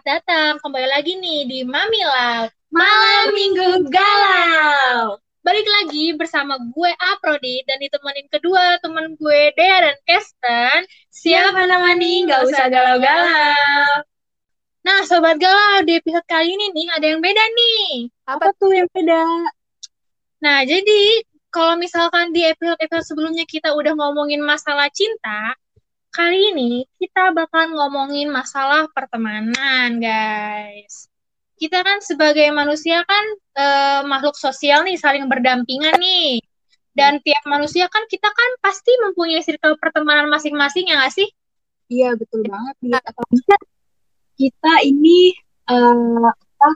Selamat datang kembali lagi nih di Mamila Malam Minggu Galau. Balik lagi bersama gue Aprodi dan ditemenin kedua teman gue Dea dan Kesten. Siapa namanya? Gak usah galau-galau. Nah, sobat galau di episode kali ini nih ada yang beda nih. Apa tuh yang beda? Nah, jadi kalau misalkan di episode-episode sebelumnya kita udah ngomongin masalah cinta, kali ini kita bakal ngomongin masalah pertemanan, guys. Kita kan sebagai manusia kan eh, makhluk sosial nih, saling berdampingan nih. Dan tiap manusia kan kita kan pasti mempunyai circle pertemanan masing-masing ya nggak sih? Iya betul banget nih. Apalagi kan kita ini eh apa,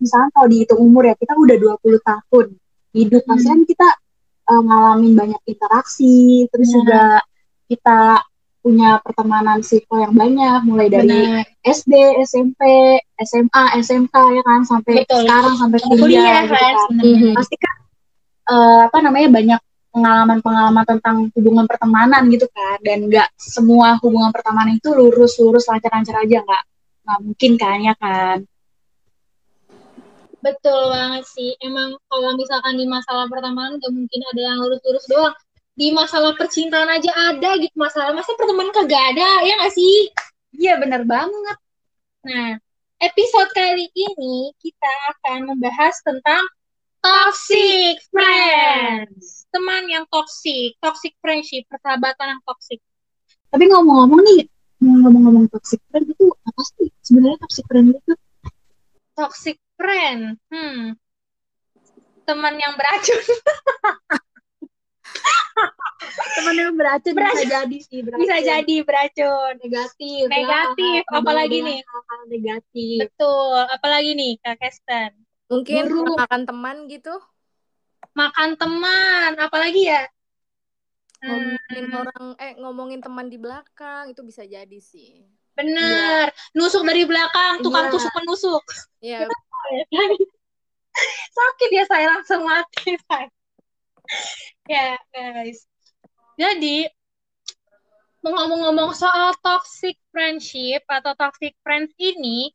misalnya kalau dihitung umur ya kita udah 20 tahun hidup Hmm. kan kita eh, ngalamin banyak interaksi terus Benar. juga kita punya pertemanan circle yang banyak mulai dari Benar. SD, SMP, SMA, SMK ya kan sampai Betul. sekarang sampai Kuliah kuliah gitu kan sebenarnya. Pasti kan eh, apa namanya banyak pengalaman-pengalaman tentang hubungan pertemanan gitu kan dan nggak semua hubungan pertemanan itu lurus-lurus lancar-lancar aja nggak nggak mungkin kan ya kan Betul banget sih. Emang kalau misalkan di masalah pertemanan gak mungkin ada yang lurus-lurus doang. Di masalah percintaan aja ada gitu masalah. Masa pertemanan kagak ada, ya nggak sih? iya bener banget Nah, episode kali ini kita akan membahas tentang toxic friends. Teman yang toxic, toxic friendship, persahabatan yang toxic. tapi ngomong-ngomong nih ngomong-ngomong toxic friend itu apa sih sebenarnya toxic friend itu Toxic friend, hmm. Teman yang beracun. teman yang beracun, Beracun. bisa jadi sih beracun. Bisa jadi beracun. negatif ya, Negatif, hal-hal apalagi nih? hal-hal negatif Betul. Apalagi nih, Kak Kesten? Mungkin Buruk. makan teman gitu, makan teman apalagi ya ngomongin Hmm, orang eh ngomongin teman di belakang itu bisa jadi sih. bener nusuk dari belakang tukang Iya. tusuk menusuk Ya, sakit ya saya langsung mati saya ya guys. Jadi ngomong-ngomong soal toxic friendship atau toxic friends ini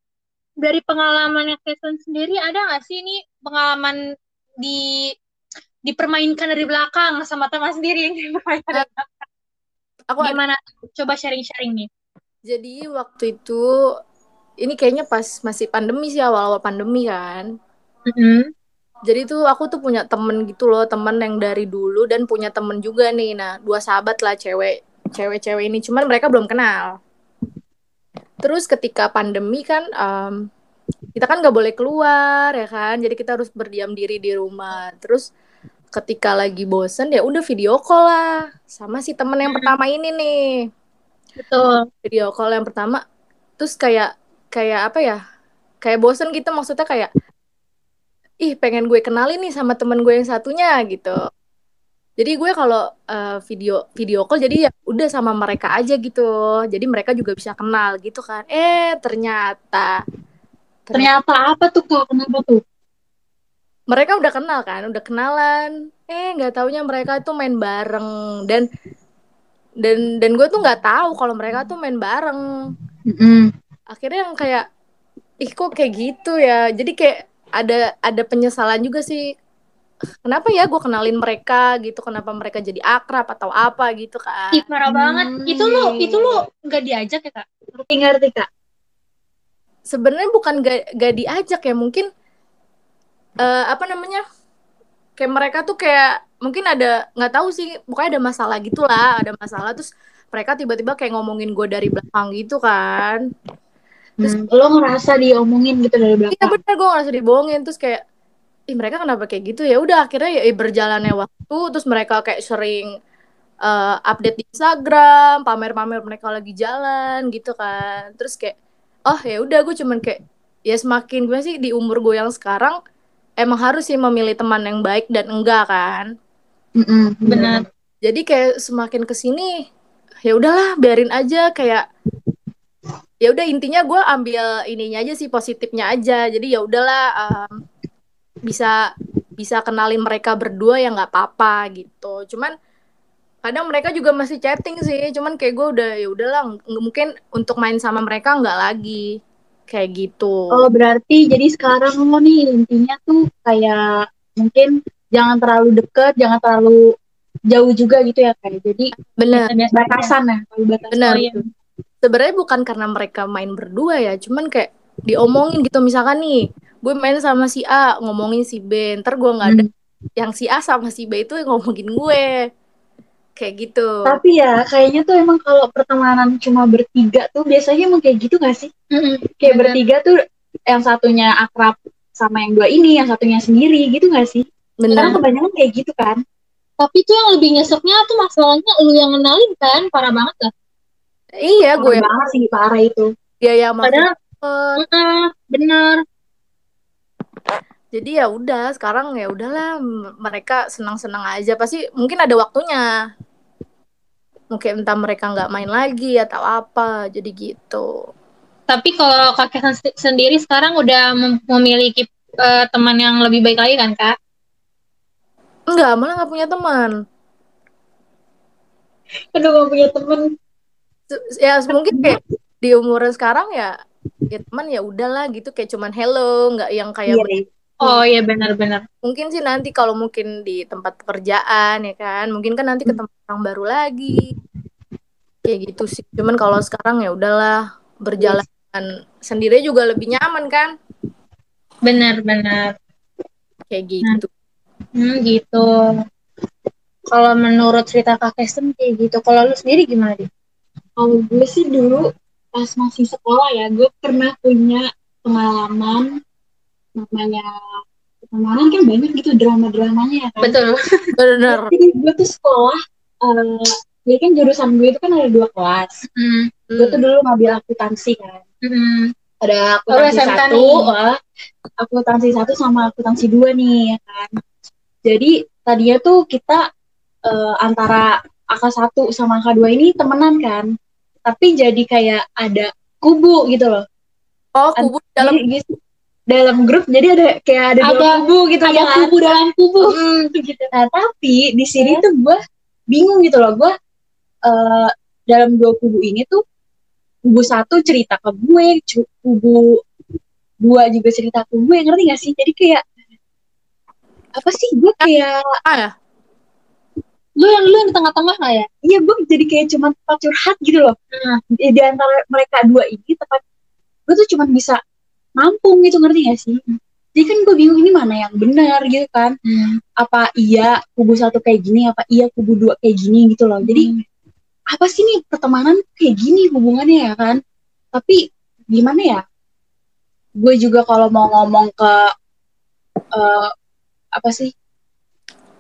dari pengalaman Kristen sendiri ada nggak sih ini pengalaman di dipermainkan dari belakang sama teman sendiri yang dipermainkan dari belakang? Aku ada- gimana coba sharing-sharing nih. Jadi waktu itu ini kayaknya pas masih pandemi sih awal-awal pandemi kan. Jadi tuh aku tuh punya temen gitu loh, temen yang dari dulu dan punya temen juga nih. Nah, dua sahabat lah cewek, cewek-cewek ini. Cuman mereka belum kenal. Terus ketika pandemi kan, em, kita kan nggak boleh keluar ya kan. Jadi kita harus berdiam diri di rumah. Terus ketika lagi bosen ya udah video call lah sama si temen yang Hmm. pertama ini nih. betul Video call yang pertama. Terus kayak kayak apa ya? Kayak bosen gitu maksudnya kayak ih pengen gue kenalin nih sama temen gue yang satunya gitu. Jadi gue kalau eh, video video call jadi ya udah sama mereka aja gitu. Jadi mereka juga bisa kenal gitu kan. Eh ternyata ternyata apa tuh kak kenapa tuh mereka udah kenal kan, udah kenalan. Eh nggak taunya mereka tuh main bareng dan dan dan gue tuh nggak tahu kalau mereka tuh main bareng. Akhirnya yang kayak ih kok kayak gitu ya. Jadi kayak ada ada penyesalan juga sih. Kenapa ya gue kenalin mereka gitu? Kenapa mereka jadi akrab atau apa gitu kan? Ih, parah Hmm, banget itu lu itu lu nggak diajak ya kak? Ngerti ngerti kak. Sebenarnya bukan gak, gak diajak ya. Mungkin eh, apa namanya? Kayak mereka tuh kayak mungkin ada nggak tahu sih. Pokoknya ada masalah gitulah. Ada masalah terus mereka tiba-tiba kayak ngomongin gue dari belakang gitu kan Terus- Hmm, lo ngerasa diomongin gitu dari iya belakang. bener gue ngerasa dibohongin. Terus kayak ih mereka kenapa kayak gitu? Ya udah akhirnya ya berjalannya waktu terus mereka kayak sering eh, update di Instagram pamer-pamer mereka lagi jalan gitu kan. Terus kayak oh ya udah gue cuman kayak ya semakin gue sih di umur gue yang sekarang emang harus sih memilih teman yang baik dan enggak kan? Mm-mm, benar jadi kayak semakin ke sini ya udahlah biarin aja. Kayak ya udah intinya gue ambil ininya aja sih positifnya aja. Jadi ya udahlah em, bisa bisa kenalin mereka berdua ya nggak apa-apa gitu. Cuman kadang mereka juga masih chatting sih. Cuman kayak gue udah ya udahlah ng- mungkin untuk main sama mereka nggak lagi. Kayak gitu. Oh berarti jadi sekarang lo nih intinya tuh kayak mungkin jangan terlalu deket jangan terlalu jauh juga gitu ya kayak jadi bener. batasan ya batasan bener. Sebenarnya bukan karena mereka main berdua ya cuman kayak diomongin gitu. Misalkan nih gue main sama si A ngomongin si B. Ntar gue nggak ada hmm. yang si A sama si B itu ngomongin gue. Kayak gitu. Tapi ya kayaknya tuh emang kalau pertemanan cuma bertiga tuh biasanya emang kayak gitu gak sih? Mm-hmm. kayak Bener. bertiga tuh yang satunya akrab sama yang dua ini yang satunya sendiri gitu gak sih? Bener. karena kebanyakan kayak gitu kan. Tapi tuh yang lebih nyeseknya tuh masalahnya lu yang kenalin kan? Parah banget lah iya gue banget sih parah itu. Iya ya padahal uh, bener. Jadi ya udah sekarang ya udahlah mereka senang-senang aja. Pasti mungkin ada waktunya. Mungkin entah mereka nggak main lagi atau apa jadi gitu. Tapi kalau kakek sendiri sekarang udah memiliki uh, teman yang lebih baik lagi kan kak? Enggak malah nggak punya teman. Aduh nggak punya teman ya mungkin kayak di umuran sekarang ya ya teman ya udahlah gitu kayak cuman hello nggak yang kayak yeah. Oh iya benar-benar. Mungkin sih nanti kalau mungkin di tempat pekerjaan ya kan, mungkin kan nanti ketemu orang baru lagi. Kayak gitu sih. Cuman kalau sekarang ya udahlah berjalan sendiri juga lebih nyaman kan? Benar-benar. Kayak gitu. Hmm, gitu. Kalau menurut cerita Kak Kristen kayak gitu. Kalau lu sendiri gimana, Di? Kalau gue sih dulu pas masih sekolah ya, gue pernah punya pengalaman namanya pertemanan kan banyak gitu drama-dramanya ya kan. Betul. Benar. Jadi gue tuh sekolah uh, jadi kan jurusan gue itu kan ada dua kelas. Mm. gue tuh dulu ngambil akuntansi kan. Mm. ada akuntansi oh, satu uh, akuntansi satu sama akuntansi dua nih ya kan. Jadi tadinya tuh kita uh, antara angka satu sama angka dua ini temenan kan tapi jadi kayak ada kubu gitu loh. Oh kubu dalam gitu. Dalam grup jadi ada kayak ada, ada dua kubu gitu ada kan? kubu dalam kubu. Hmm, gitu. nah tapi di sini tuh gue bingung gitu loh. Gue uh, dalam dua kubu ini tuh kubu satu cerita ke gue kubu dua juga cerita ke gue ngerti gak sih? Jadi kayak apa sih? Gue kayak ah, ya? lu yang lu yang di tengah-tengah gak ya? Iya gue jadi kayak cuma tempat curhat gitu loh. Hmm. di, antara mereka dua ini tempat gue tuh cuma bisa nampung gitu ngerti gak sih? Jadi kan gue bingung ini mana yang benar gitu kan. Hmm. apa iya kubu satu kayak gini apa iya kubu dua kayak gini gitu loh. Jadi hmm. apa sih nih pertemanan kayak gini hubungannya ya kan? Tapi gimana ya? Gue juga kalau mau ngomong ke uh, apa sih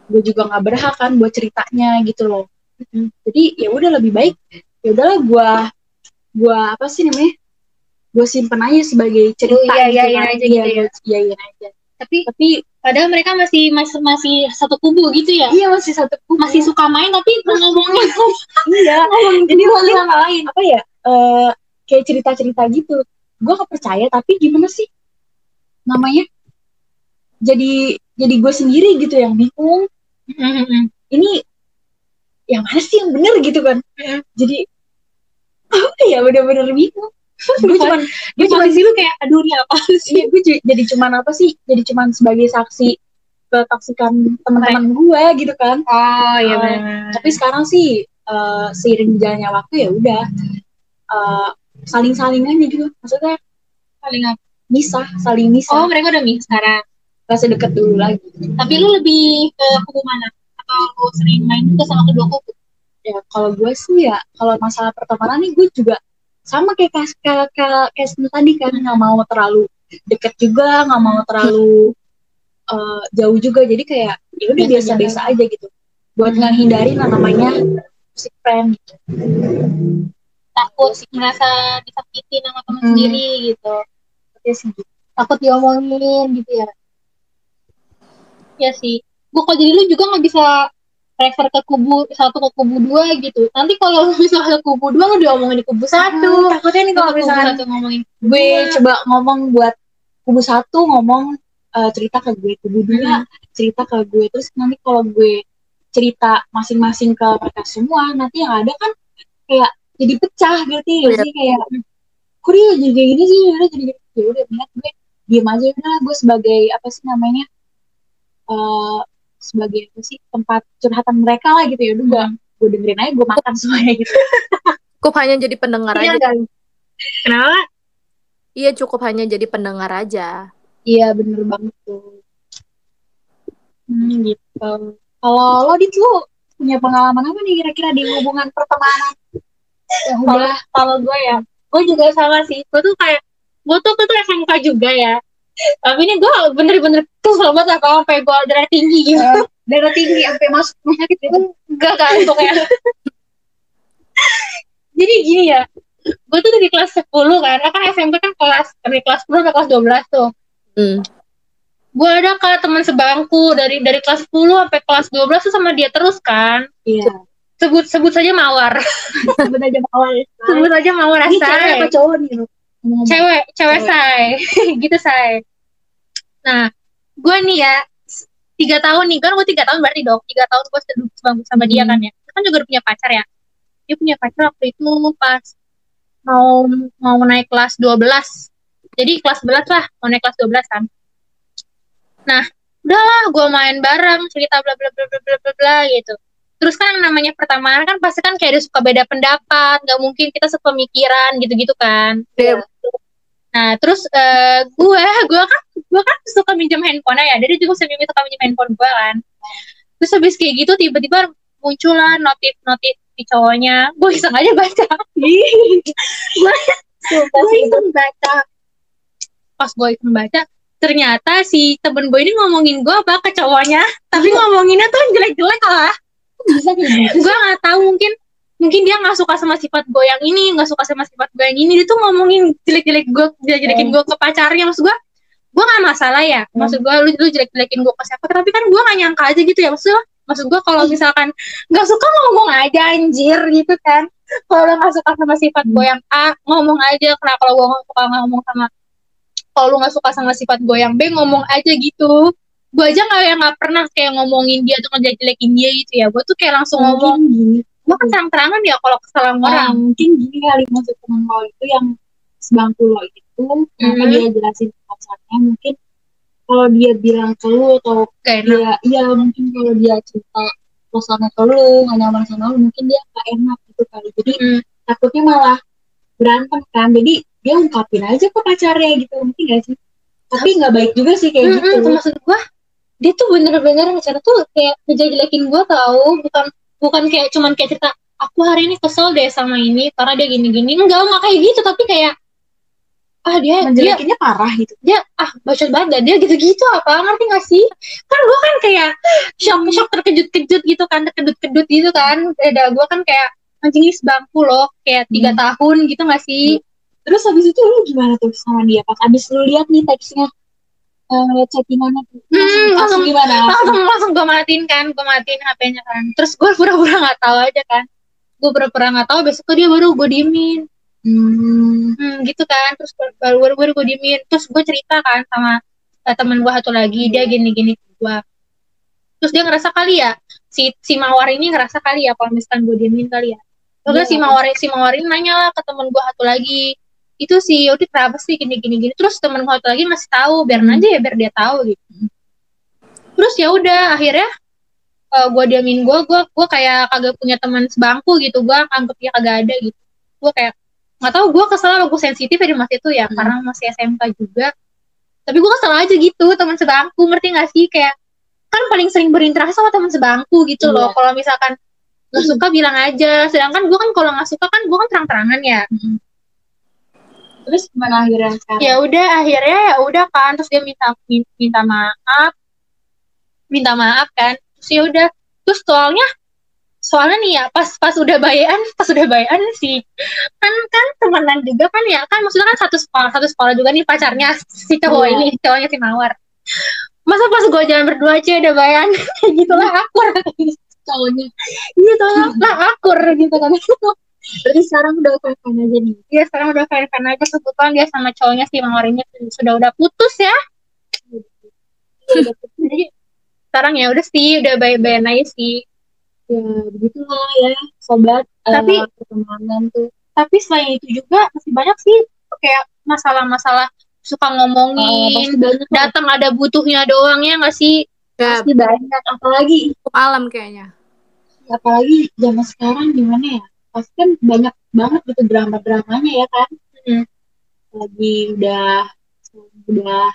gue juga nggak berhak kan buat ceritanya gitu loh jadi ya udah lebih baik ya udahlah gue gue apa sih namanya gue simpen aja sebagai cerita oh, iya, iya, gitu iya, kan. aja gitu ya. Iya, iya aja. Tapi tapi padahal mereka masih masih masih satu kubu gitu ya. Iya, masih satu kubu. Masih suka main tapi ngomongnya iya. Jadi ngomongin sama lain. Apa ya? Uh, kayak cerita-cerita gitu. Gue percaya tapi gimana sih? Namanya jadi jadi gue sendiri gitu yang bingung. Mm-hmm. Ini yang mana sih yang bener gitu kan? Jadi apa ya bener-bener bingung. Gue cuman gue cuma di situ kayak aduh ini apa sih? Iya, gue jadi cuman apa sih? Jadi cuman sebagai saksi ketaksikan teman-teman gue gitu kan. Oh iya uh, tapi sekarang sih uh, seiring jalannya waktu ya udah uh, saling saling aja gitu. Maksudnya saling apa? misah saling misah. Oh mereka udah misah sekarang gak sedekat dulu lagi. Tapi lu lebih ke kubu mana? Atau lu sering main juga sama kedua kubu? Ya kalau gue sih ya kalau masalah pertemanan nih gue juga sama kayak kayak kayak, kayak tadi kan nggak mau terlalu deket juga nggak mau terlalu uh, jauh juga. Jadi kayak ya udah biasa-biasa aja. gitu. Buat ngehindari namanya si friend gitu. takut sih merasa disakiti sama teman hmm. sendiri gitu. Ya sih. Gitu. takut diomongin gitu ya ya sih. Gue kok jadi lu juga nggak bisa refer ke kubu satu ke kubu dua gitu. Nanti kalau misalnya ke kubu dua udah ngomongin di kubu satu. Hmm, takutnya nih kalau misalnya ngomongin gue coba ngomong buat kubu satu ngomong uh, cerita ke gue. Kubu dua hmm. cerita ke gue. Terus nanti kalau gue cerita masing-masing ke mereka semua nanti yang ada kan kayak jadi pecah gitu ya sih? Kayak kok dia jadi kayak gini sih? Ya jadi ya udah niat gue diem aja. Udah gue sebagai apa sih namanya uh, sebagai apa sih tempat curhatan mereka lah gitu ya. Udah gue hmm. gue dengerin aja gue makan semuanya gitu. Cukup hanya jadi pendengar iya, aja. kan? kenapa? Iya cukup hanya jadi pendengar aja. Iya bener banget tuh. Hmm, gitu. Kalau lo dit lo punya pengalaman apa nih kira-kira di hubungan pertemanan? Ya udah. Kalau gue ya gue juga sama sih. Gue tuh kayak gue tuh tuh SMK juga ya tapi ini gue bener-bener tuh banget apa sampai gue darah tinggi gitu. Uh, darah tinggi sampai masuk rumah sakit itu enggak kan ya jadi gini ya gue tuh dari kelas 10 karena kan SMP kan kelas dari kelas 10 sampai kelas 12 tuh. Hmm. gue ada ke teman sebangku dari dari kelas 10 sampai kelas 12 tuh sama dia terus kan. Iya. Sebut sebut saja mawar. Sebut aja mawar sebut aja mawar ini cewek apa cowok nih cewek cewek say. Gitu say. Nah gue nih ya tiga tahun nih. Kan gue tiga tahun berarti dong. Tiga tahun gue sama, sama dia kan ya. Kan juga udah punya pacar ya. Dia punya pacar waktu itu pas mau mau naik kelas 12 jadi kelas 11 lah mau naik kelas 12 kan. Nah udahlah gue main bareng cerita bla bla bla bla bla bla, bla gitu terus kan namanya pertemanan kan pasti kan kayak ada suka beda pendapat nggak mungkin kita sepemikiran gitu-gitu kan. Yeah. nah terus uh, gue gue kan gue kan suka minjem handphone ya jadi juga sering suka minjem handphone gue kan. Terus habis kayak gitu tiba-tiba munculan notif notif di cowoknya gue iseng aja baca. Gue iseng baca. Pas gue iseng baca ternyata si temen gue ini ngomongin gue apa ke cowoknya tapi ngomonginnya tuh jelek-jelek lah bisa kayak gitu gue nggak tahu mungkin mungkin dia nggak suka sama sifat gue yang ini nggak suka sama sifat gue yang ini. Dia tuh ngomongin jelek-jelek gue jelek-jelekin gue ke pacarnya. Maksud gue gue gak masalah ya. Hmm. maksud gue lu lu jelek-jelekin gue ke siapa? Tapi kan gue gak nyangka aja gitu ya. Maksudnya maksud gue kalau misalkan nggak suka ngomong aja anjir gitu kan. Kalau lo nggak suka sama sifat gue yang A ngomong aja. Karena kalau gue nggak suka ngomong sama kalau lu nggak suka sama sifat gue yang B ngomong aja gitu gue aja nggak yang nggak pernah kayak ngomongin dia atau ngejelekin dia gitu ya. Gue tuh kayak langsung mungkin ngomong gini. Gue kan terang-terangan ya kalau kesalahan nah, orang. mungkin gini kali maksud teman lo itu yang sebangku lo itu mm-hmm. dia jelasin ke pacarnya mungkin kalau dia bilang ke lu atau kayak dia iya mungkin kalau dia cerita suasana ke lu nggak nyaman sama lu mungkin dia gak enak gitu kali. Jadi mm. takutnya malah berantem kan. Jadi dia ungkapin aja ke pacarnya gitu mungkin gak sih? Tapi nggak baik juga sih kayak mm -hmm, gitu maksud gue dia tuh bener-bener cara tuh kayak ngejelekin gue tau. Bukan bukan kayak cuman kayak cerita aku hari ini kesel deh sama ini karena dia gini-gini. Enggak enggak kayak gitu tapi kayak ah dia menjelekinnya dia, parah gitu. dia ah bacot banget dia gitu-gitu apa ngerti gak sih? Kan gue kan kayak shock shock terkejut-kejut gitu kan terkejut-kejut gitu kan. Beda gue kan kayak anjing bangku loh kayak tiga hmm. tahun gitu gak sih? Hmm. terus habis itu lu gimana tuh sama dia pas habis lu lihat nih teksnya uh, chattingannya hmm, langsung, gimana? langsung langsung gue matiin kan gue matiin hpnya kan. Terus gue pura-pura nggak tahu aja kan. Gue pura-pura nggak tahu besok dia baru gue diemin. Hmm. hmm, gitu kan. Terus baru baru baru gue diemin. Terus gue cerita kan sama uh, teman gue satu lagi dia gini-gini gue terus dia ngerasa kali ya si si mawar ini ngerasa kali ya kalau misalkan gue diemin kali ya. Terus yeah. si mawar si mawar ini nanya lah ke temen gue satu lagi itu si Yodi kenapa sih gini gini gini. Terus temen hotel lagi masih tahu biar aja ya biar dia tahu gitu. Terus ya udah akhirnya uh, eh, gue diamin gue gue gue kayak kagak punya teman sebangku gitu. Gue anggap dia kagak ada gitu. Gue kayak nggak tahu gue kesel gue sensitif ya di masa itu ya hmm. karena masih SMK juga. Tapi gue kesel aja gitu teman sebangku ngerti gak sih? Kayak kan paling sering berinteraksi sama teman sebangku gitu yeah. loh. Iya. kalau misalkan nggak suka bilang aja. Sedangkan gue kan kalau nggak suka kan gue kan terang-terangan ya. Hmm terus gimana akhirnya sekarang? Ya udah akhirnya ya udah kan. Terus dia minta minta maaf. Minta maaf kan. Terus ya udah. Terus soalnya soalnya nih ya pas pas udah bayan pas udah bayan sih. Kan kan temenan juga kan ya. Kan maksudnya kan satu sekolah satu sekolah juga nih pacarnya si cowok yeah. ini cowoknya si mawar. Masa pas gue jalan berdua aja udah bayan gitu lah akur. Cowoknya. Gitu lah akur gitu kan Berarti sekarang udah fan aja nih. Iya, sekarang udah fan aja. Kebetulan dia sama cowoknya si Mawar ini sudah udah putus ya. Jadi sekarang ya udah sih, udah baik-baik aja sih. Ya, begitulah ya, sobat. Tapi uh, pertemanan tuh. Tapi selain itu juga masih banyak sih kayak masalah-masalah suka ngomongin uh, datang ada butuhnya doang ya nggak sih pasti banyak apalagi alam kayaknya apalagi zaman sekarang gimana ya pasti kan banyak banget gitu drama dramanya ya kan hmm. lagi udah udah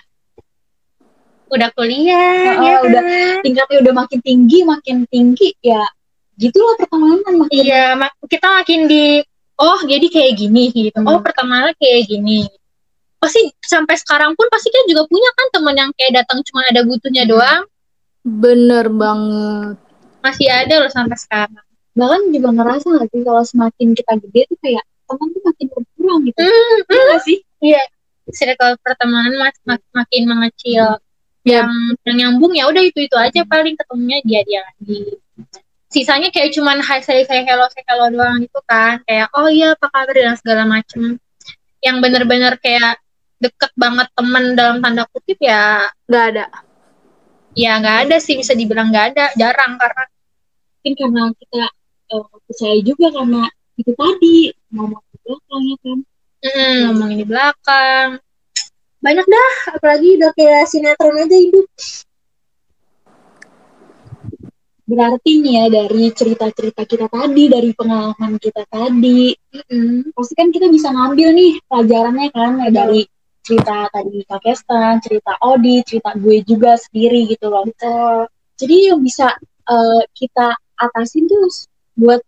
udah kuliah oh, ya kan? udah tingkatnya udah makin tinggi makin tinggi ya gitulah pertemanan makin iya mak kita makin di oh jadi kayak gini gitu hmm. oh pertemanan kayak gini pasti sampai sekarang pun pasti kan juga punya kan teman yang kayak datang cuma ada butuhnya hmm. doang bener banget masih ada loh sampai sekarang bahkan juga ngerasa gak sih kalau semakin kita gede tuh kayak teman tuh makin berkurang gitu? Mm, mm, sih? Iya. Circle pertemanan mak mak makin mengecil. Yang yang nyambung ya udah itu itu aja paling ketemunya dia dia lagi. Sisanya kayak cuman hai saya saya hello saya hello doang itu kan. Kayak oh iya apa kabar? dan segala macem. Yang bener-bener kayak deket banget temen dalam tanda kutip ya nggak ada. Ya nggak ada sih bisa dibilang nggak ada. Jarang karena mungkin karena kita uh, percaya juga karena itu tadi ngomong di belakang ya kan hmm, ngomongin di belakang banyak dah apalagi udah kayak sinetron aja hidup berarti nih ya dari cerita-cerita kita tadi dari pengalaman kita tadi mm-hmm. pasti kan kita bisa ngambil nih pelajarannya kan ya dari cerita tadi Kak Kestan, cerita Odi, cerita gue juga sendiri gitu loh. Betul. Jadi yang bisa uh, kita atasin tuh buat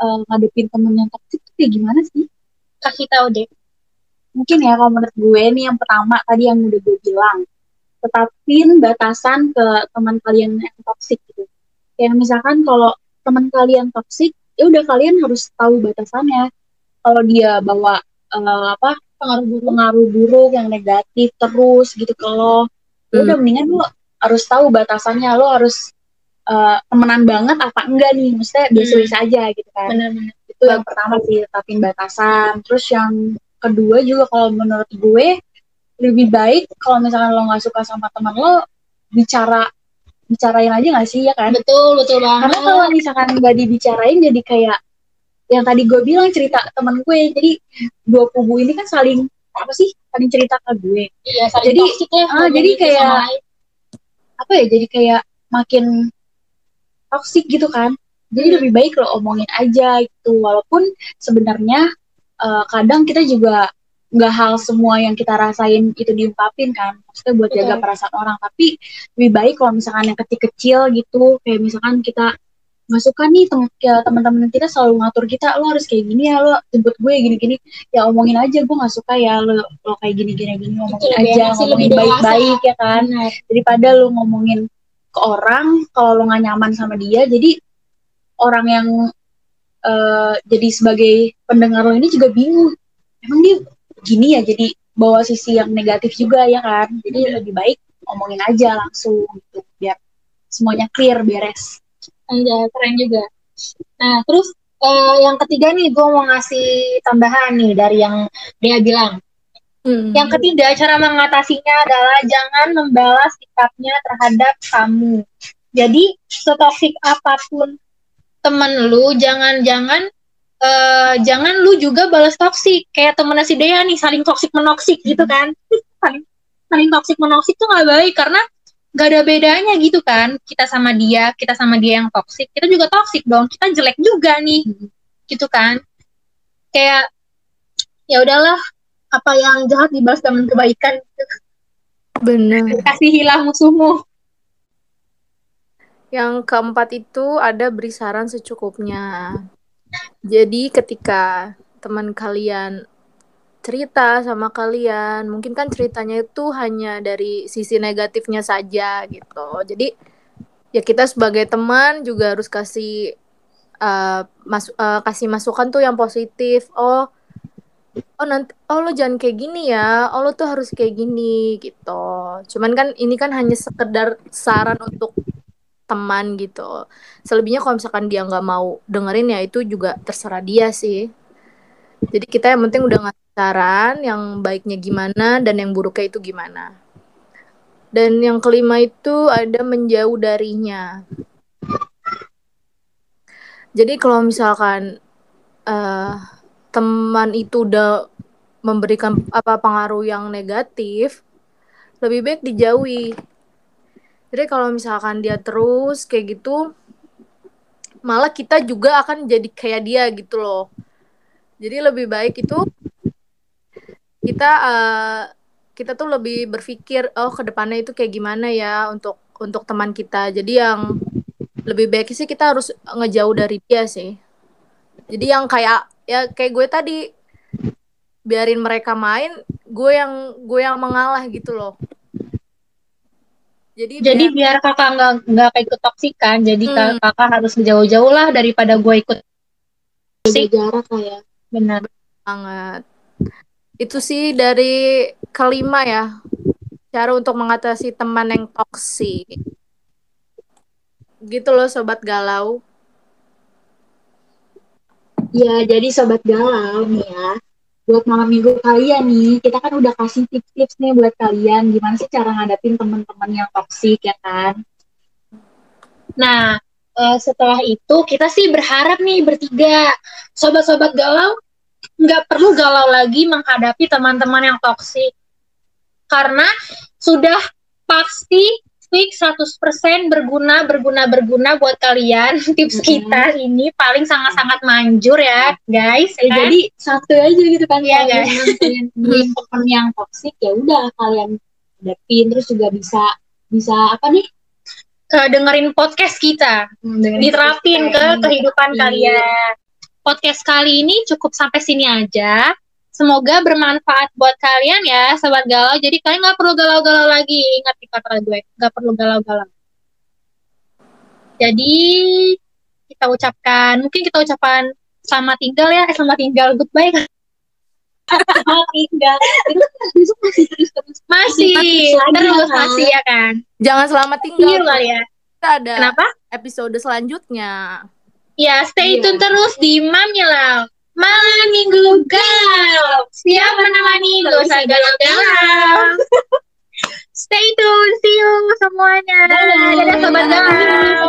uh, ngadepin temen yang toxic tuh kayak gimana sih? Kasih tahu deh mungkin ya kalau menurut gue nih yang pertama tadi yang udah gue bilang tetapin batasan ke teman kalian yang toksik gitu kayak misalkan kalau teman kalian toksik ya udah kalian harus tahu batasannya kalau dia bawa uh, apa pengaruh buruk, pengaruh buruk yang negatif terus gitu kalau ya hmm. udah mendingan lo harus tahu batasannya lo harus uh, temenan banget apa enggak nih? Maksudnya biasa-biasa hmm. aja gitu kan. Bener-bener. itu yang pertama sih tetapin batasan. Terus yang kedua juga kalau menurut gue lebih baik kalau misalkan lo nggak suka sama teman lo bicara bicarain aja gak sih ya kan? Betul betul banget. Karena kalau misalkan nggak dibicarain jadi kayak yang tadi gue bilang cerita teman gue. Jadi dua kubu ini kan saling apa sih? Saling cerita ke gue. Iya saling jadi ya, ah, jadi kayak apa ya? Jadi kayak makin toksik gitu kan. Jadi lebih baik lo omongin aja gitu. Walaupun sebenarnya uh, kadang kita juga nggak hal semua yang kita rasain itu diungkapin kan. Maksudnya buat jaga perasaan orang. Tapi lebih baik kalau misalkan yang kecil-kecil gitu kayak misalkan kita nggak suka nih tem ya, teman-teman kita selalu ngatur kita lo harus kayak gini ya lo jemput gue gini-gini. Ya omongin aja gue nggak suka ya lo lo kayak gini-gini gini ngomongin Betul, aja ngomongin baik-baik ya kan. Benar. daripada lo ngomongin ke orang kalau lo nggak nyaman sama dia. Jadi orang yang uh, jadi sebagai pendengar lo ini juga bingung. Emang dia gini ya jadi bawa sisi yang negatif juga ya kan? Jadi lebih baik ngomongin aja langsung gitu biar semuanya clear beres. Iya, keren juga. Nah, terus uh, yang ketiga nih, gue mau ngasih tambahan nih dari yang dia bilang. Hmm. Yang ketiga, cara mengatasinya adalah jangan membalas sikapnya terhadap kamu. Jadi, setoksik apa pun temen lu jangan-jangan uh, jangan lu juga balas toksik. Kayak temen si Dea nih saling toksik menoksik gitu kan. Saling saling toksik menoksik tuh nggak baik karena gak ada bedanya gitu kan. Kita sama dia kita sama dia yang toksik kita juga toksik dong. Kita jelek juga nih. Gitu kan. Kayak ya udahlah apa yang jahat dibalas dengan kebaikan benar kasih hilang musuhmu yang keempat itu ada beri saran secukupnya. Jadi ketika teman kalian cerita sama kalian, mungkin kan ceritanya itu hanya dari sisi negatifnya saja gitu. Jadi ya kita sebagai teman juga harus kasih uh, mas uh, kasih masukan tuh yang positif. Oh, oh nanti oh lo jangan kayak gini ya. Oh lo tuh harus kayak gini gitu. Cuman kan ini kan hanya sekedar saran untuk teman gitu selebihnya kalau misalkan dia nggak mau dengerin ya itu juga terserah dia sih jadi kita yang penting udah ngasih saran yang baiknya gimana dan yang buruknya itu gimana dan yang kelima itu ada menjauh darinya jadi kalau misalkan uh, teman itu udah memberikan apa pengaruh yang negatif lebih baik dijauhi. Jadi kalau misalkan dia terus kayak gitu malah kita juga akan jadi kayak dia gitu loh. Jadi lebih baik itu kita uh, kita tuh lebih berpikir oh ke depannya itu kayak gimana ya untuk untuk teman kita. Jadi yang lebih baik sih kita harus ngejauh dari dia sih. Jadi yang kayak ya kayak gue tadi biarin mereka main gue yang gue yang mengalah gitu loh. Jadi jadi biar, biar kakak nggak nggak kayak ikut toksikan jadi hmm. kakak harus jauh-jauh lah daripada gue ikut toksik. jarak kayak benar. Banget. Itu sih dari kelima ya cara untuk mengatasi teman yang toksik. Gitu loh sobat galau ya jadi sobat galau nih ya buat malam minggu kalian nih kita kan udah kasih tips-tips nih buat kalian gimana sih cara ngadapin teman-teman yang toksik ya kan? Nah uh, setelah itu kita sih berharap nih bertiga sobat-sobat galau nggak perlu galau lagi menghadapi teman-teman yang toksik karena sudah pasti fix 100% berguna berguna berguna buat kalian. Tips mm -hmm. kita ini paling sangat-sangat manjur ya guys. Ya, kan? jadi satu aja gitu kan ya guys. teman yang toksik ya udah kalian hadapin. Terus juga bisa bisa apa nih? Uh, dengerin podcast kita. Hmm, diterapin ke kehidupan iya. kalian. Podcast kali ini cukup sampai sini aja Semoga bermanfaat buat kalian ya, sobat galau. Jadi kalian nggak perlu galau-galau lagi. Ingat nih kata gue, nggak perlu galau-galau. Jadi kita ucapkan, mungkin kita ucapkan selamat tinggal ya, eh, selamat tinggal, goodbye. selamat tinggal. Itu masih terus terus. Masih terus kan? masih ya kan. Jangan selamat tinggal. Iya ya. Kita ada Kenapa? episode selanjutnya. Ya, stay iya. tune terus di Mamnya Malam Minggu Galau. Siap menemani gak usah galau-galau. Stay tune, see you semuanya. Dadah, Dadah sobat galau.